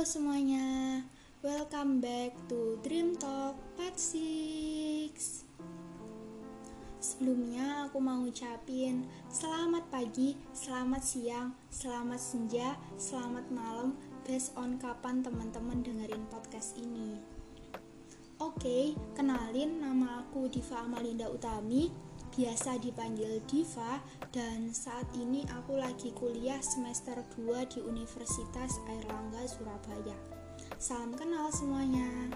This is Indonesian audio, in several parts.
Halo semuanya, welcome back to Dream Talk Part 6 Sebelumnya aku mau ucapin selamat pagi, selamat siang, selamat senja, selamat malam Based on kapan teman-teman dengerin podcast ini. Oke, kenalin nama aku Diva Amalinda Utami biasa dipanggil Diva dan saat ini aku lagi kuliah semester 2 di Universitas Airlangga Surabaya. Salam kenal semuanya.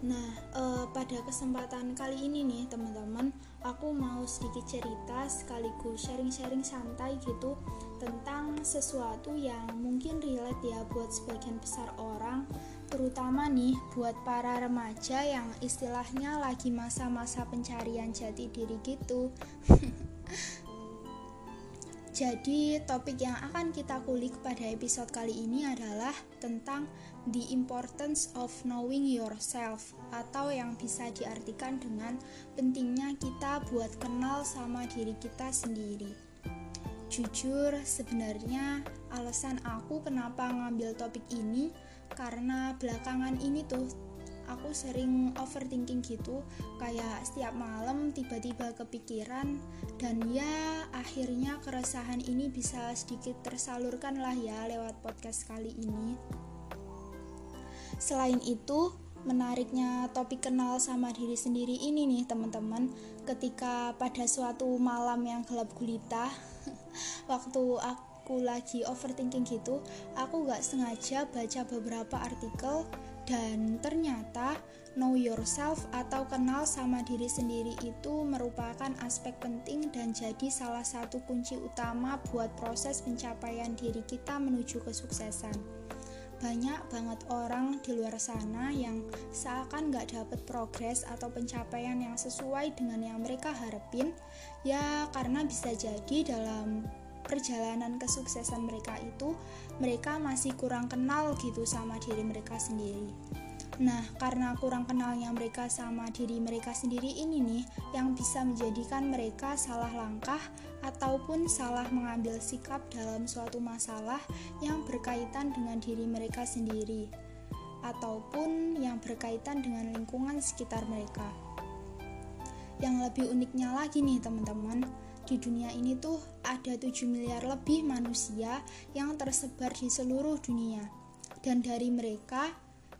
Nah, eh, pada kesempatan kali ini nih teman-teman, aku mau sedikit cerita sekaligus sharing-sharing santai gitu tentang sesuatu yang mungkin relate ya buat sebagian besar orang terutama nih buat para remaja yang istilahnya lagi masa-masa pencarian jati diri gitu. Jadi, topik yang akan kita kulik pada episode kali ini adalah tentang the importance of knowing yourself atau yang bisa diartikan dengan pentingnya kita buat kenal sama diri kita sendiri. Jujur, sebenarnya alasan aku kenapa ngambil topik ini karena belakangan ini tuh aku sering overthinking gitu. Kayak setiap malam tiba-tiba kepikiran dan ya akhirnya keresahan ini bisa sedikit tersalurkan lah ya lewat podcast kali ini. Selain itu menariknya topik kenal sama diri sendiri ini nih teman-teman. Ketika pada suatu malam yang gelap gulita waktu aku aku lagi overthinking gitu aku gak sengaja baca beberapa artikel dan ternyata know yourself atau kenal sama diri sendiri itu merupakan aspek penting dan jadi salah satu kunci utama buat proses pencapaian diri kita menuju kesuksesan. Banyak banget orang di luar sana yang seakan gak dapet progres atau pencapaian yang sesuai dengan yang mereka harapin ya karena bisa jadi dalam perjalanan kesuksesan mereka itu mereka masih kurang kenal gitu sama diri mereka sendiri. Nah, karena kurang kenalnya mereka sama diri mereka sendiri ini nih yang bisa menjadikan mereka salah langkah ataupun salah mengambil sikap dalam suatu masalah yang berkaitan dengan diri mereka sendiri ataupun yang berkaitan dengan lingkungan sekitar mereka. Yang lebih uniknya lagi nih teman-teman, di dunia ini tuh ada 7 miliar lebih manusia yang tersebar di seluruh dunia. Dan dari mereka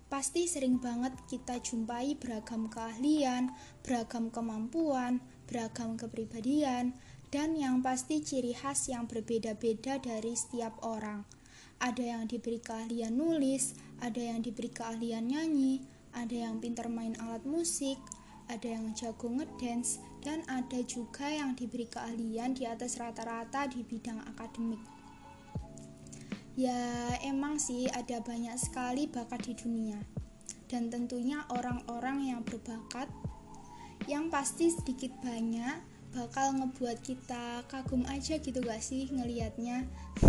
pasti sering banget kita jumpai beragam keahlian, beragam kemampuan, beragam kepribadian, dan yang pasti ciri khas yang berbeda-beda dari setiap orang. Ada yang diberi keahlian nulis, ada yang diberi keahlian nyanyi, ada yang pintar main alat musik, ada yang jago ngedance, dan ada juga yang diberi keahlian di atas rata-rata di bidang akademik. Ya, emang sih ada banyak sekali bakat di dunia. Dan tentunya orang-orang yang berbakat yang pasti sedikit banyak bakal ngebuat kita kagum aja gitu gak sih ngelihatnya.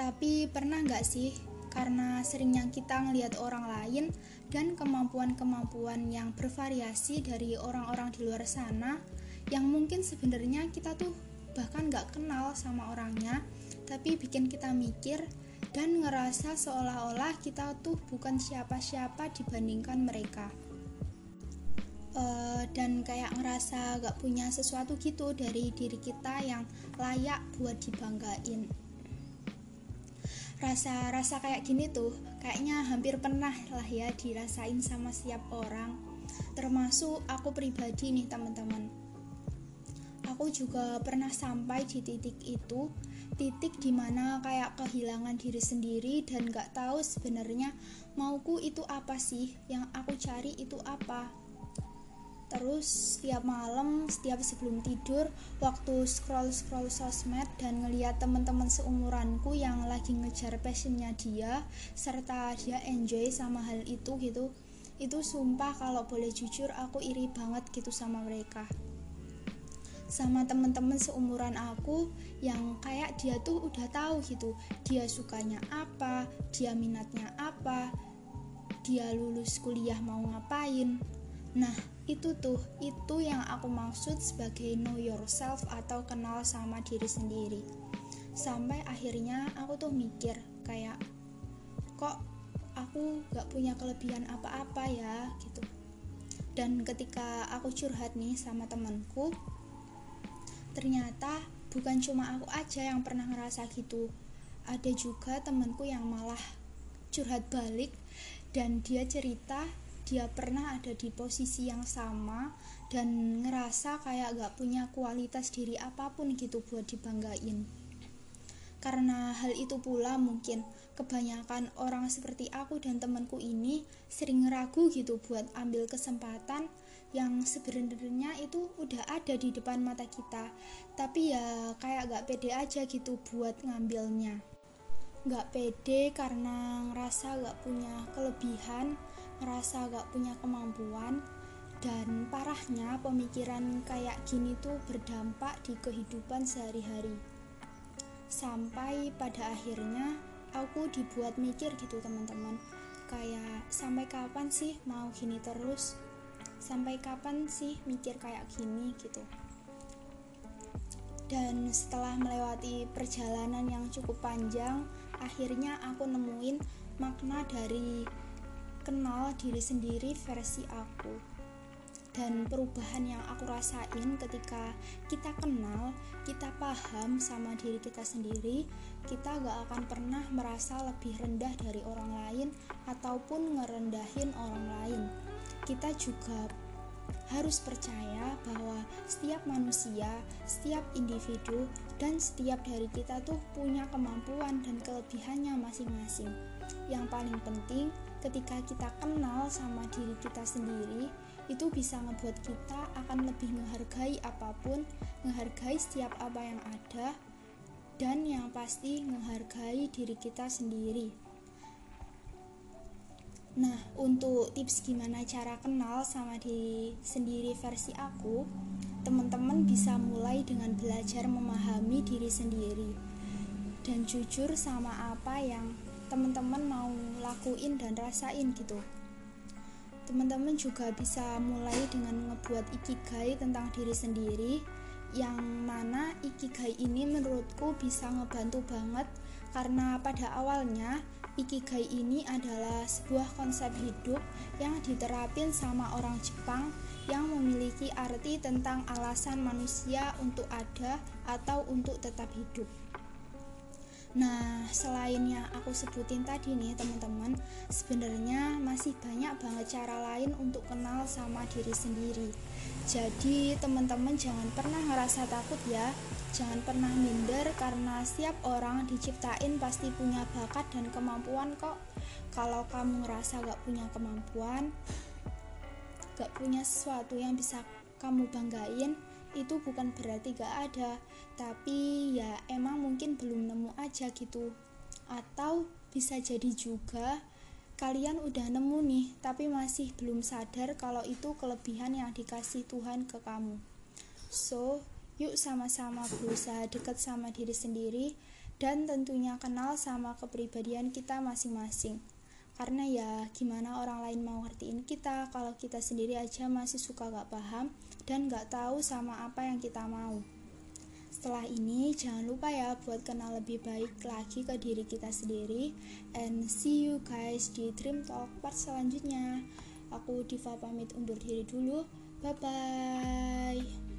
Tapi pernah gak sih karena seringnya kita ngelihat orang lain dan kemampuan-kemampuan yang bervariasi dari orang-orang di luar sana yang mungkin sebenarnya kita tuh bahkan gak kenal sama orangnya tapi bikin kita mikir dan ngerasa seolah-olah kita tuh bukan siapa-siapa dibandingkan mereka. Uh, dan kayak ngerasa gak punya sesuatu gitu dari diri kita yang layak buat dibanggain rasa-rasa kayak gini tuh kayaknya hampir pernah lah ya dirasain sama setiap orang. Termasuk aku pribadi nih teman-teman. Aku juga pernah sampai di titik itu titik di mana kayak kehilangan diri sendiri dan gak tahu sebenarnya mauku itu apa sih yang aku cari itu apa Terus setiap malam, setiap sebelum tidur, waktu scroll-scroll sosmed dan ngeliat teman-teman seumuranku yang lagi ngejar passionnya dia, serta dia enjoy sama hal itu gitu, itu sumpah kalau boleh jujur aku iri banget gitu sama mereka. Sama teman-teman seumuran aku yang kayak dia tuh udah tahu gitu, dia sukanya apa, dia minatnya apa, dia lulus kuliah mau ngapain. Nah, itu tuh itu yang aku maksud sebagai know yourself atau kenal sama diri sendiri. Sampai akhirnya aku tuh mikir kayak kok aku gak punya kelebihan apa-apa ya? gitu. Dan ketika aku curhat nih sama temanku ternyata bukan cuma aku aja yang pernah ngerasa gitu. Ada juga temanku yang malah curhat balik dan dia cerita dia pernah ada di posisi yang sama dan ngerasa kayak gak punya kualitas diri apa pun gitu buat dibanggain. Karena hal itu pula mungkin kebanyakan orang seperti aku dan temanku ini sering ragu gitu buat ambil kesempatan yang sebenarnya itu udah ada di depan mata kita. Tapi ya kayak gak pede aja gitu buat ngambilnya. Gak pede karena ngerasa gak punya kelebihan ngerasa gak punya kemampuan dan parahnya pemikiran kayak gini tuh berdampak di kehidupan sehari-hari. Sampai pada akhirnya aku dibuat mikir gitu teman-teman. Kayak sampai kapan sih mau gini terus? Sampai kapan sih mikir kayak gini gitu? Dan setelah melewati perjalanan yang cukup panjang akhirnya aku nemuin makna dari kenal diri sendiri versi aku dan perubahan yang aku rasain ketika kita kenal, kita paham sama diri kita sendiri, kita gak akan pernah merasa lebih rendah dari orang lain ataupun ngerendahin orang lain. Kita juga harus percaya bahwa setiap manusia, setiap individu, dan setiap dari kita tuh punya kemampuan dan kelebihannya masing-masing. Yang paling penting, ketika kita kenal sama diri kita sendiri itu bisa ngebuat kita akan lebih menghargai apa pun menghargai setiap apa yang ada dan yang pasti menghargai diri kita sendiri nah untuk tips gimana cara kenal sama diri sendiri versi aku teman-teman bisa mulai dengan belajar memahami diri sendiri dan jujur sama apa yang teman-teman mau lakuin dan rasain gitu. Teman-teman juga bisa mulai dengan ngebuat ikigai tentang diri sendiri yang mana ikigai ini menurutku bisa ngebantu banget karena pada awalnya ikigai ini adalah sebuah konsep hidup yang diterapin sama orang Jepang yang memiliki arti tentang alasan manusia untuk ada atau untuk tetap hidup. Nah, selain yang aku sebutin tadi nih, teman-teman, sebenarnya masih banyak banget cara lain untuk kenal sama diri sendiri. Jadi, teman-teman jangan pernah ngerasa takut ya. Jangan pernah minder karena setiap orang diciptain pasti punya bakat dan kemampuan kok. Kalau kamu ngerasa gak punya kemampuan, gak punya sesuatu yang bisa kamu banggain, itu bukan berarti gak ada. Tapi ya emang mungkin belum nemu aja gitu. Atau bisa jadi juga kalian udah nemu nih tapi masih belum sadar kalau itu kelebihan yang dikasih Tuhan ke kamu. So yuk sama-sama berusaha dekat sama diri sendiri dan tentunya kenal sama kepribadian kita masing-masing karena ya gimana orang lain mau ngertiin kita kalau kita sendiri aja masih suka gak paham dan gak tahu sama apa yang kita mau. Setelah ini jangan lupa ya buat kenal lebih baik lagi ke diri kita sendiri. And see you guys di Dream Talk part selanjutnya. Aku Diva pamit undur diri dulu. Bye bye